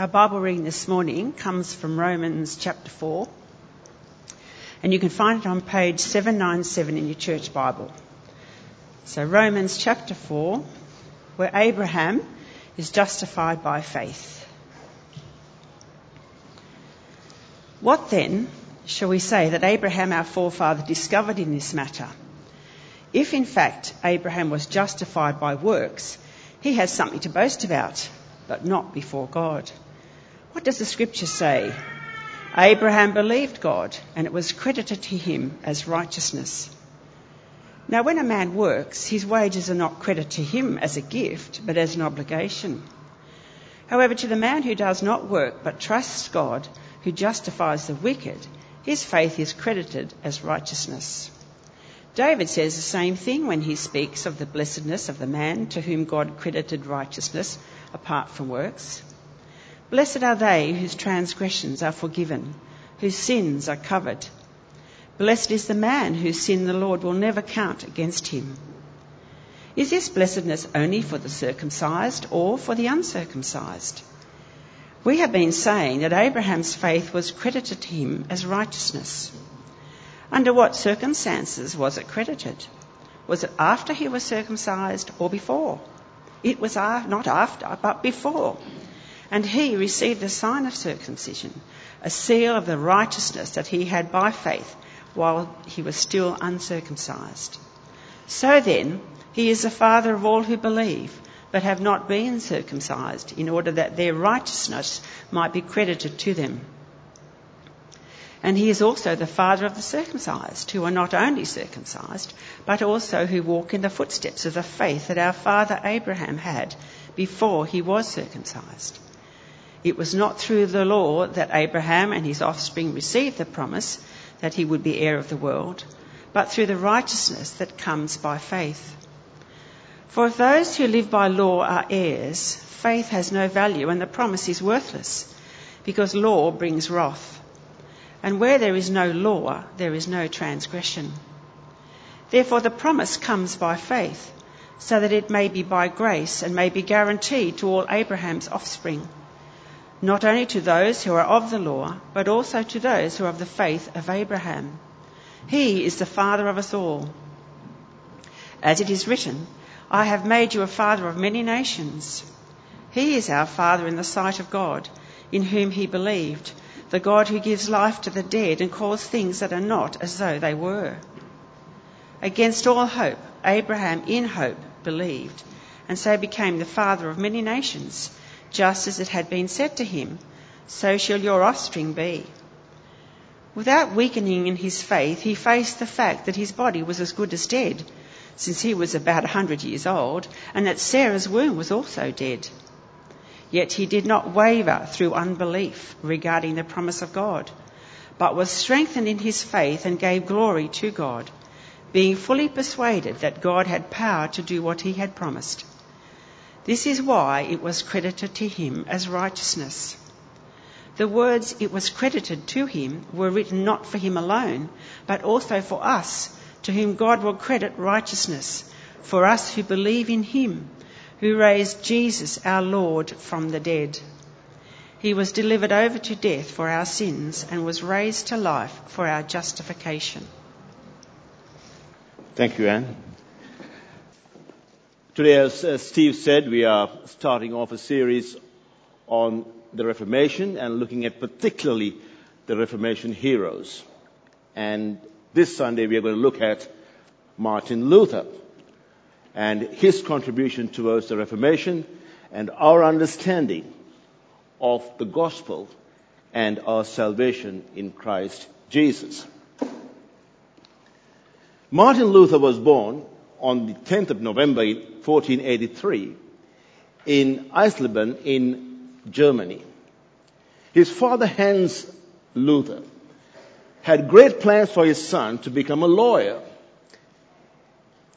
Our Bible reading this morning comes from Romans chapter 4, and you can find it on page 797 in your church Bible. So, Romans chapter 4, where Abraham is justified by faith. What then shall we say that Abraham our forefather discovered in this matter? If in fact Abraham was justified by works, he has something to boast about, but not before God. What does the scripture say? Abraham believed God, and it was credited to him as righteousness. Now, when a man works, his wages are not credited to him as a gift, but as an obligation. However, to the man who does not work but trusts God, who justifies the wicked, his faith is credited as righteousness. David says the same thing when he speaks of the blessedness of the man to whom God credited righteousness apart from works. Blessed are they whose transgressions are forgiven, whose sins are covered. Blessed is the man whose sin the Lord will never count against him. Is this blessedness only for the circumcised or for the uncircumcised? We have been saying that Abraham's faith was credited to him as righteousness. Under what circumstances was it credited? Was it after he was circumcised or before? It was not after, but before. And he received the sign of circumcision, a seal of the righteousness that he had by faith while he was still uncircumcised. So then, he is the father of all who believe, but have not been circumcised, in order that their righteousness might be credited to them. And he is also the father of the circumcised, who are not only circumcised, but also who walk in the footsteps of the faith that our father Abraham had before he was circumcised. It was not through the law that Abraham and his offspring received the promise that he would be heir of the world, but through the righteousness that comes by faith. For if those who live by law are heirs, faith has no value and the promise is worthless, because law brings wrath. And where there is no law, there is no transgression. Therefore, the promise comes by faith, so that it may be by grace and may be guaranteed to all Abraham's offspring not only to those who are of the law, but also to those who are of the faith of Abraham. He is the father of us all. As it is written, I have made you a father of many nations. He is our father in the sight of God, in whom he believed, the God who gives life to the dead and calls things that are not as though they were. Against all hope, Abraham in hope believed, and so became the father of many nations just as it had been said to him, So shall your offspring be. Without weakening in his faith, he faced the fact that his body was as good as dead, since he was about a hundred years old, and that Sarah's womb was also dead. Yet he did not waver through unbelief regarding the promise of God, but was strengthened in his faith and gave glory to God, being fully persuaded that God had power to do what he had promised. This is why it was credited to him as righteousness. The words it was credited to him were written not for him alone, but also for us, to whom God will credit righteousness, for us who believe in him, who raised Jesus our Lord from the dead. He was delivered over to death for our sins and was raised to life for our justification. Thank you, Anne. Today, as, as Steve said, we are starting off a series on the Reformation and looking at particularly the Reformation heroes. And this Sunday we are going to look at Martin Luther and his contribution towards the Reformation and our understanding of the gospel and our salvation in Christ Jesus. Martin Luther was born on the 10th of November 1483 in Eisleben in Germany. His father Hans Luther had great plans for his son to become a lawyer.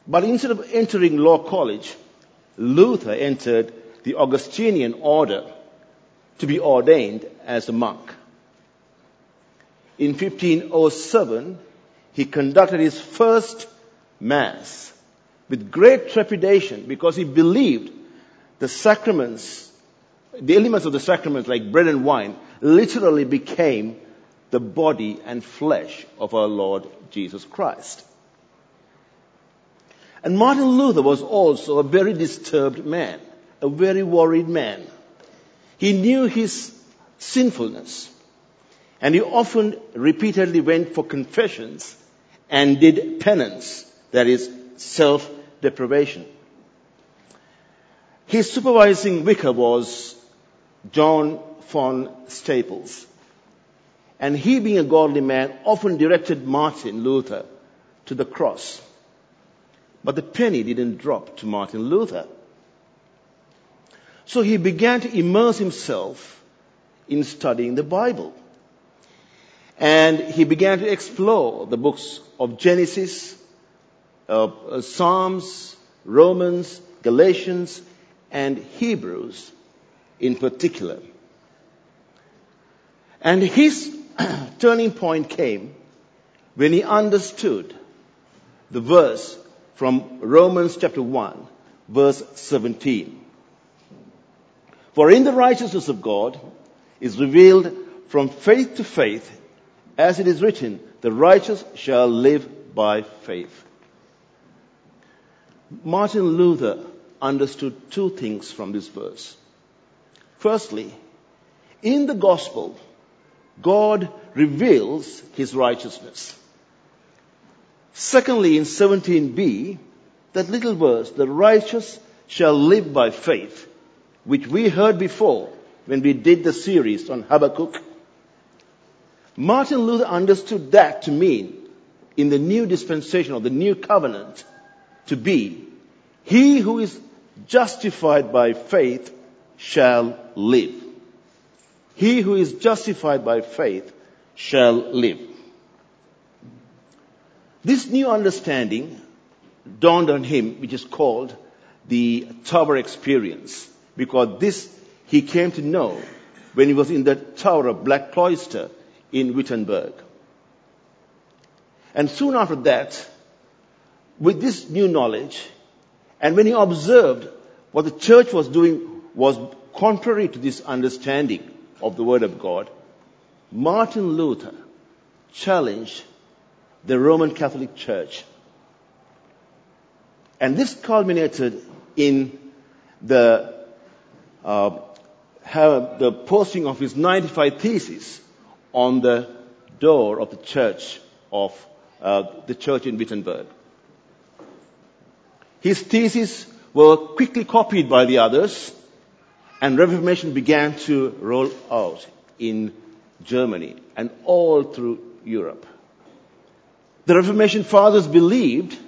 But instead of entering law college, Luther entered the Augustinian order to be ordained as a monk. In 1507, he conducted his first mass with great trepidation because he believed the sacraments the elements of the sacraments like bread and wine, literally became the body and flesh of our Lord Jesus Christ. And Martin Luther was also a very disturbed man, a very worried man. He knew his sinfulness, and he often repeatedly went for confessions and did penance, that is, self deprivation. His supervising vicar was John von Staupitz. And he, being a godly man, often directed Martin Luther to the cross. But the penny didn't drop to Martin Luther. So he began to immerse himself in studying the Bible. And he began to explore the books of Genesis, uh, Psalms, Romans, Galatians, and Hebrews in particular. And his turning point came when he understood the verse from Romans chapter 1, verse 17. For in the righteousness of God is revealed from faith to faith, as it is written, the righteous shall live by faith. Martin Luther understood two things from this verse. Firstly, in the gospel, God reveals his righteousness. Secondly, in 17b, that little verse, the righteous shall live by faith, which we heard before when we did the series on Habakkuk. Martin Luther understood that to mean, in the new dispensation or the new covenant, to be, he who is justified by faith shall live. He who is justified by faith shall live. This new understanding dawned on him, which is called the Tower Experience, because this he came to know when he was in the Tower of Black Cloister in Wittenberg. And soon after that, with this new knowledge, and when he observed what the church was doing was contrary to this understanding, of the Word of God, Martin Luther challenged the Roman Catholic Church. And this culminated in the, uh, the posting of his 95 theses on the door of the church of uh, the church in Wittenberg. His theses were quickly copied by the others, and Reformation began to roll out in Germany and all through Europe. The Reformation fathers believed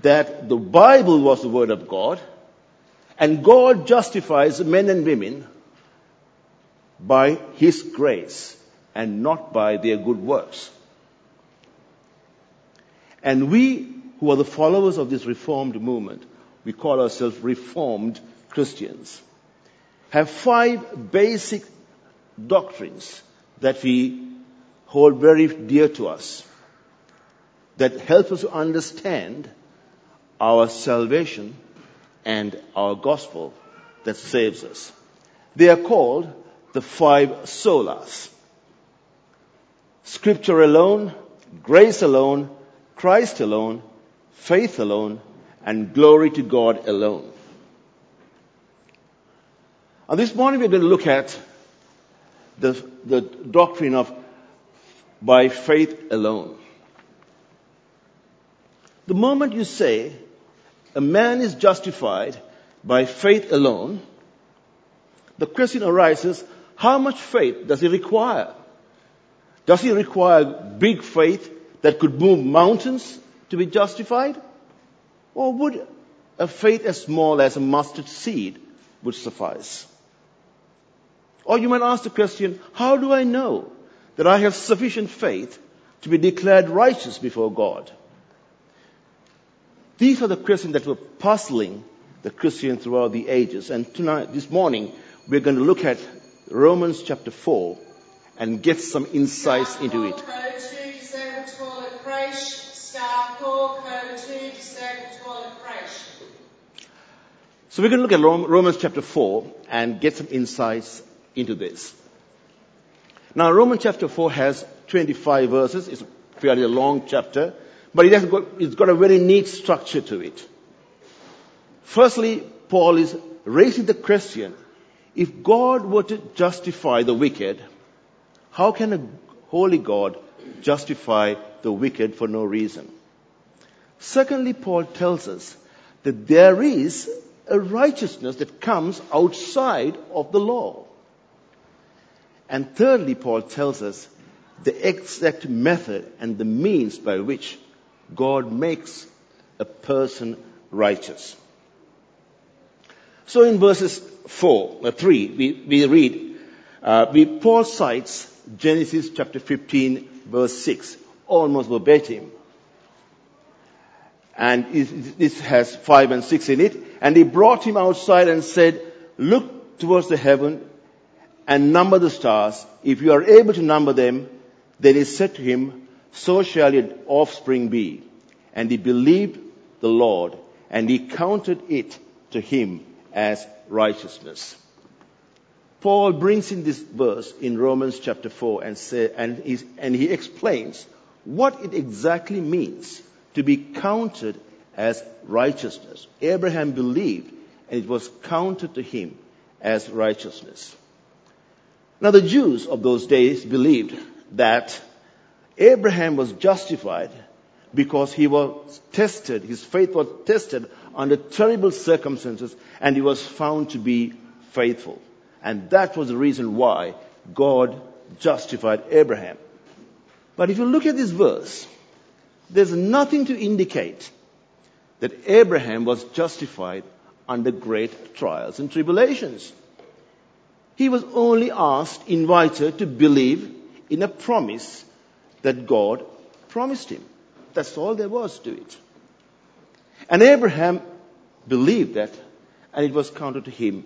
that the Bible was the Word of God and God justifies men and women by His grace and not by their good works. And we who are the followers of this Reformed movement, we call ourselves Reformed Christians have five basic doctrines that we hold very dear to us that help us to understand our salvation and our gospel that saves us. They are called the five solas. Scripture alone, grace alone, Christ alone, faith alone, and glory to God alone. And this morning we're going to look at the, the doctrine of by faith alone. The moment you say a man is justified by faith alone, the question arises, how much faith does he require? Does he require big faith that could move mountains to be justified? Or would a faith as small as a mustard seed would suffice? Or you might ask the question, how do I know that I have sufficient faith to be declared righteous before God? These are the questions that were puzzling the Christian throughout the ages. And tonight, this morning, we're going to look at Romans chapter 4 and get some insights into it. So we're going to look at Romans chapter 4 and get some insights into this. Now, Romans chapter 4 has 25 verses. It's a fairly long chapter, but it has got, it's got a very neat structure to it. Firstly, Paul is raising the question, if God were to justify the wicked, how can a holy God justify the wicked for no reason? Secondly, Paul tells us that there is a righteousness that comes outside of the law. And thirdly, Paul tells us the exact method and the means by which God makes a person righteous. So in verses 4, uh, 3, we, we read, uh, we, Paul cites Genesis chapter 15 verse 6, almost verbatim. And this has 5 and 6 in it. And he brought him outside and said, look towards the heaven and number the stars. If you are able to number them, then he said to him, so shall your offspring be. And he believed the Lord and he counted it to him as righteousness. Paul brings in this verse in Romans chapter 4 and, say, and, and he explains what it exactly means to be counted as righteousness. Abraham believed and it was counted to him as righteousness. Now the Jews of those days believed that Abraham was justified because he was tested, his faith was tested under terrible circumstances and he was found to be faithful. And that was the reason why God justified Abraham. But if you look at this verse, there's nothing to indicate that Abraham was justified under great trials and tribulations. He was only asked, invited to believe in a promise that God promised him. That's all there was to it. And Abraham believed that, and it was counted to him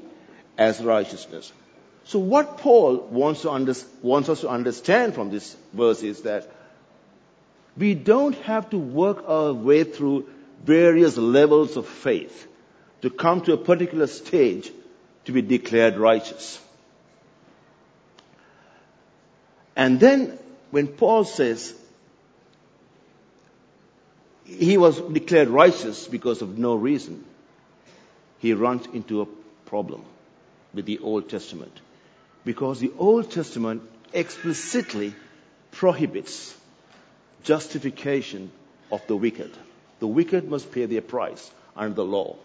as righteousness. So what Paul wants, under, wants us to understand from this verse is that we don't have to work our way through various levels of faith to come to a particular stage to be declared righteous. And then when Paul says he was declared righteous because of no reason, he runs into a problem with the Old Testament. Because the Old Testament explicitly prohibits justification of the wicked. The wicked must pay their price under the law.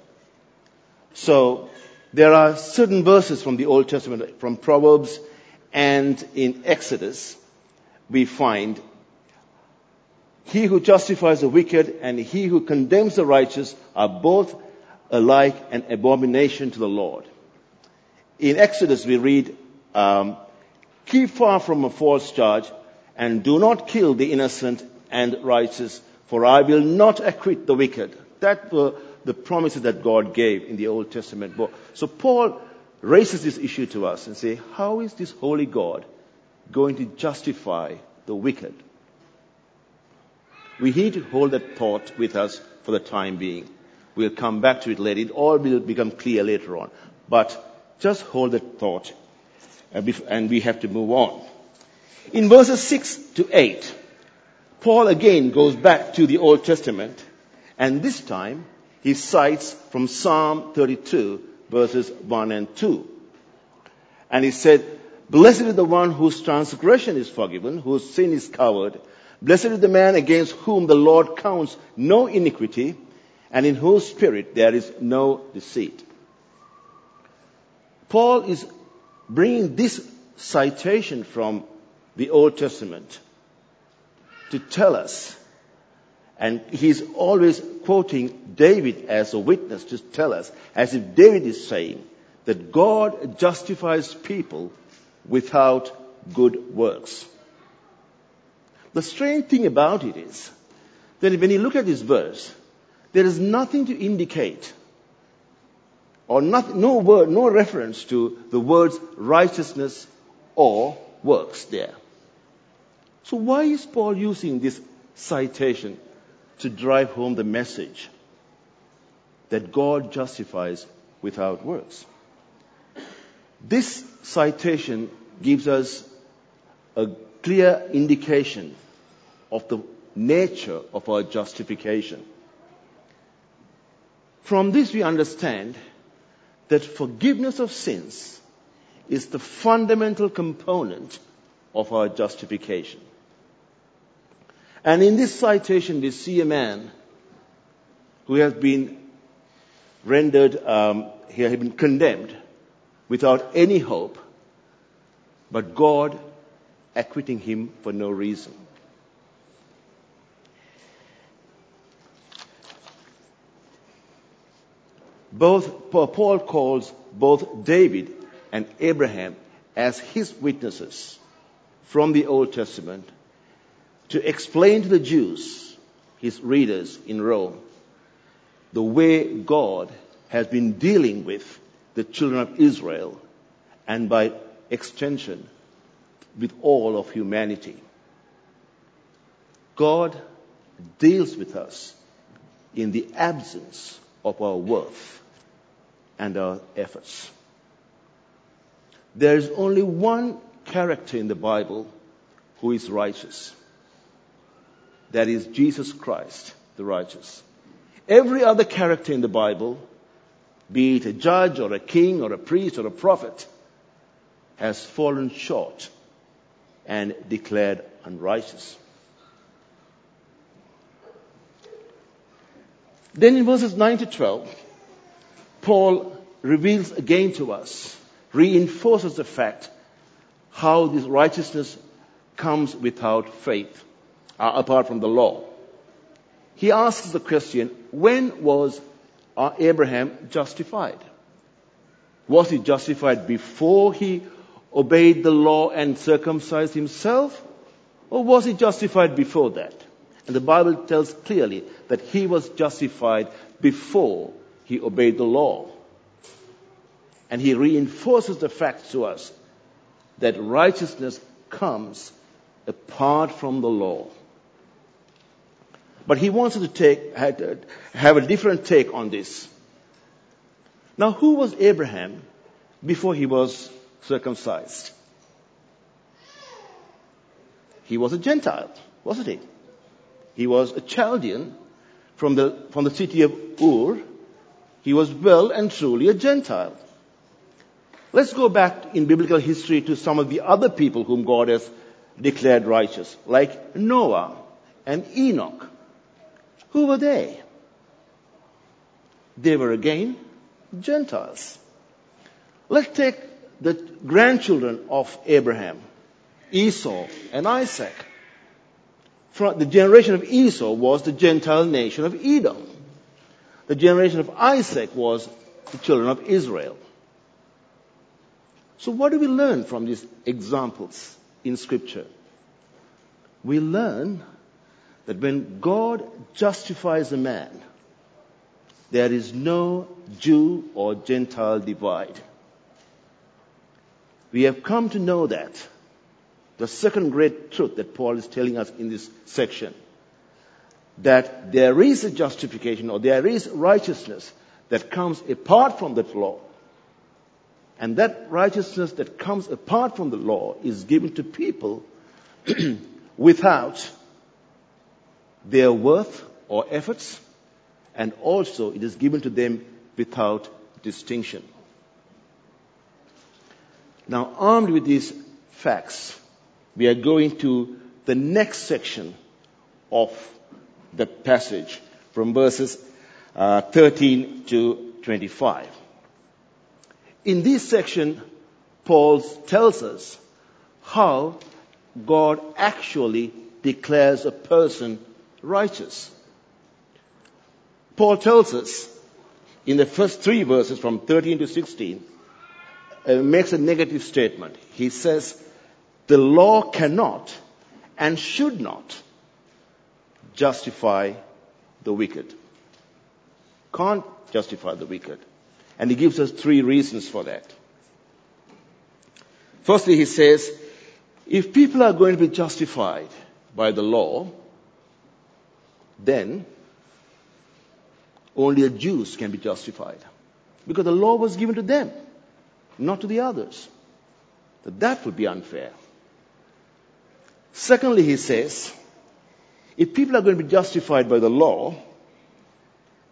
So there are certain verses from the Old Testament, from Proverbs and in Exodus, we find he who justifies the wicked and he who condemns the righteous are both alike an abomination to the Lord. In Exodus we read, um, keep far from a false charge and do not kill the innocent and righteous, for I will not acquit the wicked. That were the promises that God gave in the Old Testament book. So Paul raises this issue to us and say, how is this holy God going to justify the wicked? We need to hold that thought with us for the time being. We'll come back to it later. It all will become clear later on. But just hold that thought and we have to move on. In verses 6 to 8, Paul again goes back to the Old Testament and this time he cites from Psalm 32 verses 1 and 2. And he said, Blessed is the one whose transgression is forgiven, whose sin is covered. Blessed is the man against whom the Lord counts no iniquity and in whose spirit there is no deceit. Paul is bringing this citation from the Old Testament to tell us, and he's always quoting David as a witness to tell us, as if David is saying that God justifies people without good works. The strange thing about it is that when you look at this verse, there is nothing to indicate or not, no word, no reference to the words righteousness or works there. So why is Paul using this citation to drive home the message that God justifies without works. This citation gives us a clear indication of the nature of our justification. From this, we understand that forgiveness of sins is the fundamental component of our justification. And in this citation, we see a man who has been rendered, um, he has been condemned without any hope, but God acquitting him for no reason. Both Paul calls both David and Abraham as his witnesses from the Old Testament to explain to the Jews, his readers in Rome, the way God has been dealing with the children of Israel and by extension with all of humanity. God deals with us in the absence of our worth and our efforts. There is only one character in the Bible who is righteous. That is Jesus Christ, the righteous. Every other character in the Bible, be it a judge or a king or a priest or a prophet, has fallen short and declared unrighteous. Then in verses 9 to 12, Paul reveals again to us, reinforces the fact how this righteousness comes without faith, uh, apart from the law. He asks the question, when was uh, Abraham justified? Was he justified before he obeyed the law and circumcised himself? Or was he justified before that? And the Bible tells clearly that he was justified before he obeyed the law. And he reinforces the fact to us that righteousness comes apart from the law. But he wants to take, have a different take on this. Now, who was Abraham before he was circumcised? He was a Gentile, wasn't he? He was a Chaldean from the, from the city of Ur. He was well and truly a Gentile. Let's go back in biblical history to some of the other people whom God has declared righteous, like Noah and Enoch. Who were they? They were again Gentiles. Let's take the grandchildren of Abraham, Esau and Isaac. From the generation of Esau was the Gentile nation of Edom. The generation of Isaac was the children of Israel. So what do we learn from these examples in scripture? We learn that when God justifies a man, there is no Jew or Gentile divide. We have come to know that. The second great truth that Paul is telling us in this section. That there is a justification or there is righteousness that comes apart from that law. And that righteousness that comes apart from the law is given to people without their worth or efforts, and also it is given to them without distinction. Now, armed with these facts, we are going to the next section of the passage from verses uh, 13 to 25. In this section, Paul tells us how God actually declares a person righteous. Paul tells us in the first three verses from 13 to 16, uh, makes a negative statement. He says, the law cannot and should not justify the wicked. Can't justify the wicked. And he gives us three reasons for that. Firstly, he says, if people are going to be justified by the law, then only the Jews can be justified. because the law was given to them, not to the others. That that would be unfair. Secondly, he says, if people are going to be justified by the law,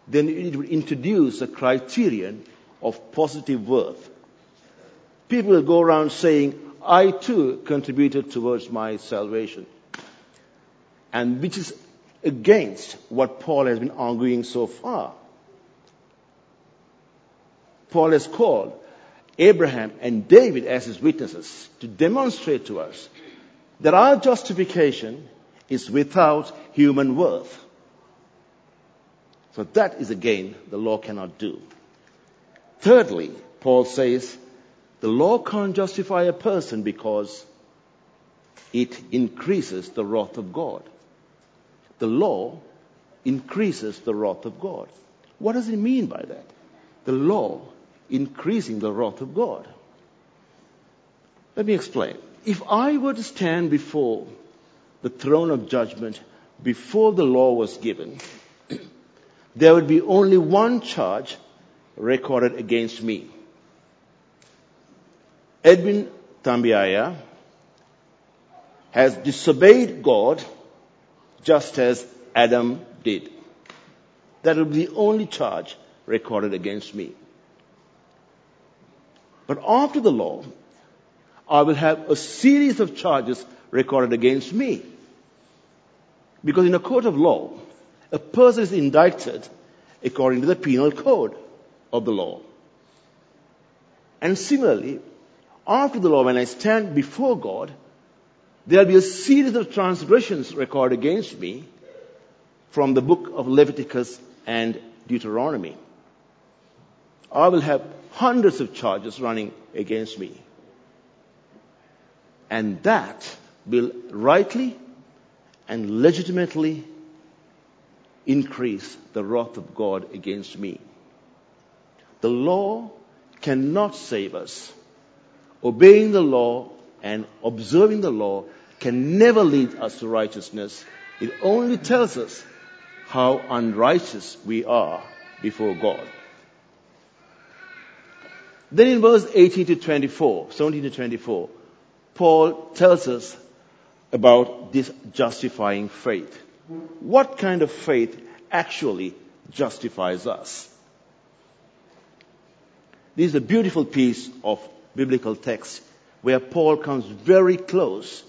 then it would introduce a criterion of positive worth. People will go around saying, I too contributed towards my salvation. And which is against what Paul has been arguing so far. Paul has called Abraham and David as his witnesses to demonstrate to us that our justification is without human worth. So that is again the law cannot do. Thirdly, Paul says the law can't justify a person because it increases the wrath of God. The law increases the wrath of God. What does it mean by that? The law increasing the wrath of God. Let me explain. If I were to stand before the throne of judgment before the law was given, there would be only one charge recorded against me. Edwin Tambiaya has disobeyed God just as Adam did. That will be the only charge recorded against me. But after the law, I will have a series of charges recorded against me. Because in a court of law, a person is indicted according to the penal code of the law. And similarly, after the law, when I stand before God, there'll be a series of transgressions recorded against me from the book of Leviticus and Deuteronomy. I will have hundreds of charges running against me. And that will rightly and legitimately increase the wrath of God against me. The law cannot save us. Obeying the law and observing the law can never lead us to righteousness. It only tells us how unrighteous we are before God. Then in verse 18 to 24, 17 to 24, Paul tells us about this justifying faith. What kind of faith actually justifies us? This is a beautiful piece of biblical text where Paul comes very close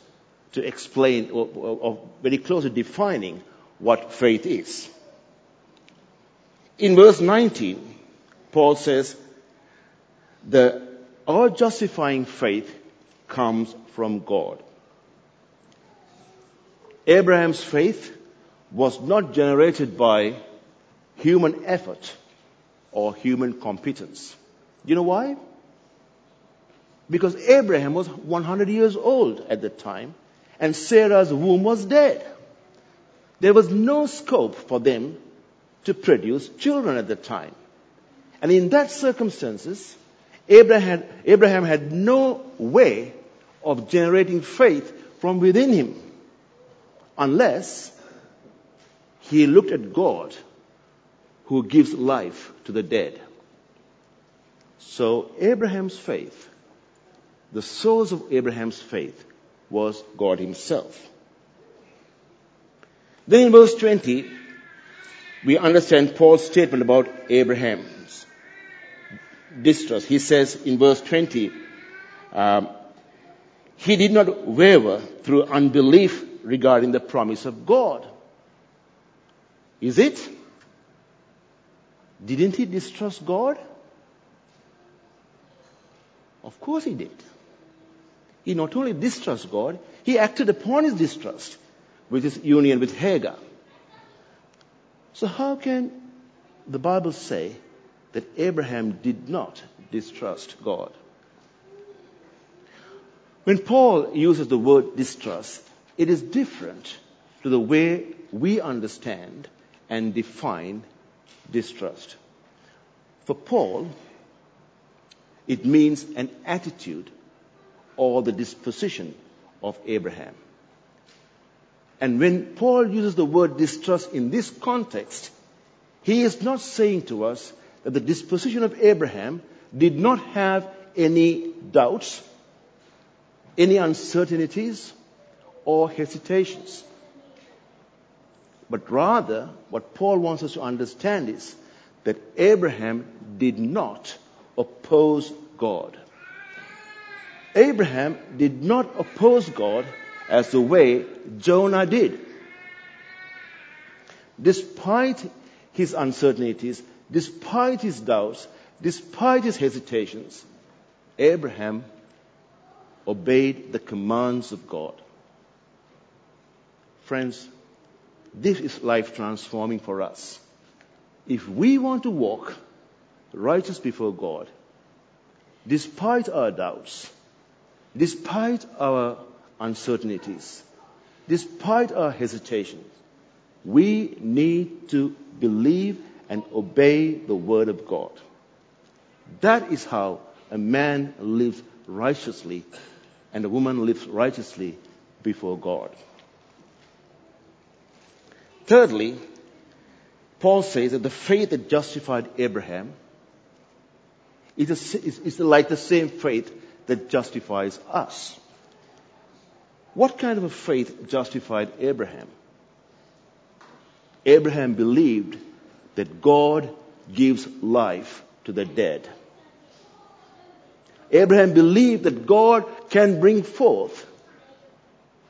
to explain, or, or, or very close to defining what faith is. In verse 19, Paul says, the, our justifying faith comes from God. Abraham's faith was not generated by human effort or human competence. You know why? Because Abraham was 100 years old at the time and Sarah's womb was dead. There was no scope for them to produce children at the time. And in that circumstances, Abraham Abraham had no way of generating faith from within him unless he looked at God who gives life to the dead. So Abraham's faith the source of Abraham's faith was God himself. Then in verse 20, we understand Paul's statement about Abraham's distrust. He says in verse 20, um, he did not waver through unbelief regarding the promise of God. Is it? Didn't he distrust God? Of course he did. He not only distrusted God, he acted upon his distrust with his union with Hagar. So how can the Bible say that Abraham did not distrust God? When Paul uses the word distrust, it is different to the way we understand and define distrust. For Paul, it means an attitude or the disposition of Abraham. And when Paul uses the word distrust in this context, he is not saying to us that the disposition of Abraham did not have any doubts, any uncertainties, or hesitations. But rather, what Paul wants us to understand is that Abraham did not oppose God. Abraham did not oppose God as the way Jonah did. Despite his uncertainties, despite his doubts, despite his hesitations, Abraham obeyed the commands of God. Friends, this is life transforming for us. If we want to walk righteous before God, despite our doubts, despite our uncertainties, despite our hesitations, we need to believe and obey the Word of God. That is how a man lives righteously and a woman lives righteously before God. Thirdly, Paul says that the faith that justified Abraham is, a, is, is like the same faith that justifies us. What kind of a faith justified Abraham? Abraham believed that God gives life to the dead. Abraham believed that God can bring forth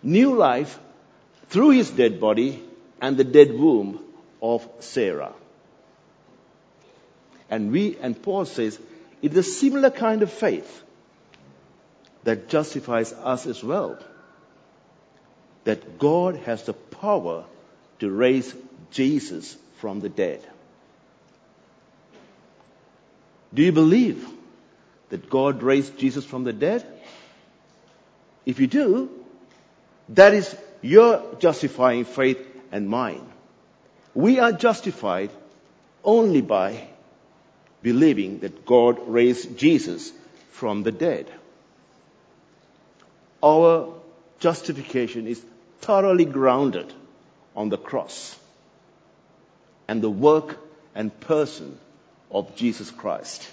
new life through his dead body and the dead womb of Sarah. And we, and Paul says, it's a similar kind of faith that justifies us as well. That God has the power to raise Jesus from the dead. Do you believe that God raised Jesus from the dead? If you do, that is your justifying faith and mine. We are justified only by believing that God raised Jesus from the dead. Our justification is thoroughly grounded on the cross and the work and person of Jesus Christ.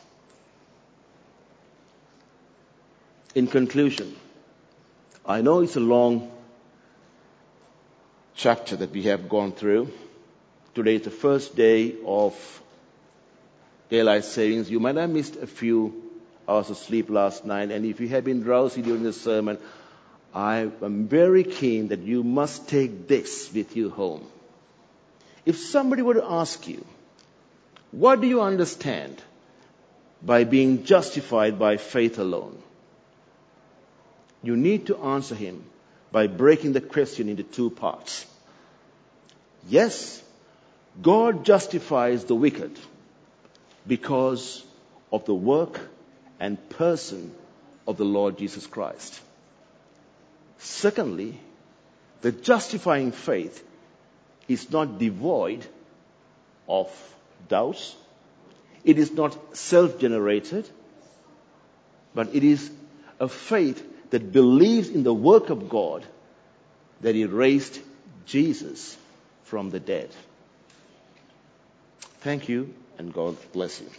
In conclusion, I know it's a long chapter that we have gone through. Today is the first day of daylight savings. You might have missed a few hours of sleep last night, and if you have been drowsy during the sermon, I am very keen that you must take this with you home. If somebody were to ask you, what do you understand by being justified by faith alone? You need to answer him by breaking the question into two parts. Yes, God justifies the wicked because of the work and person of the Lord Jesus Christ. Secondly, the justifying faith is not devoid of doubts. It is not self-generated, but it is a faith that believes in the work of God that He raised Jesus from the dead. Thank you and God bless you.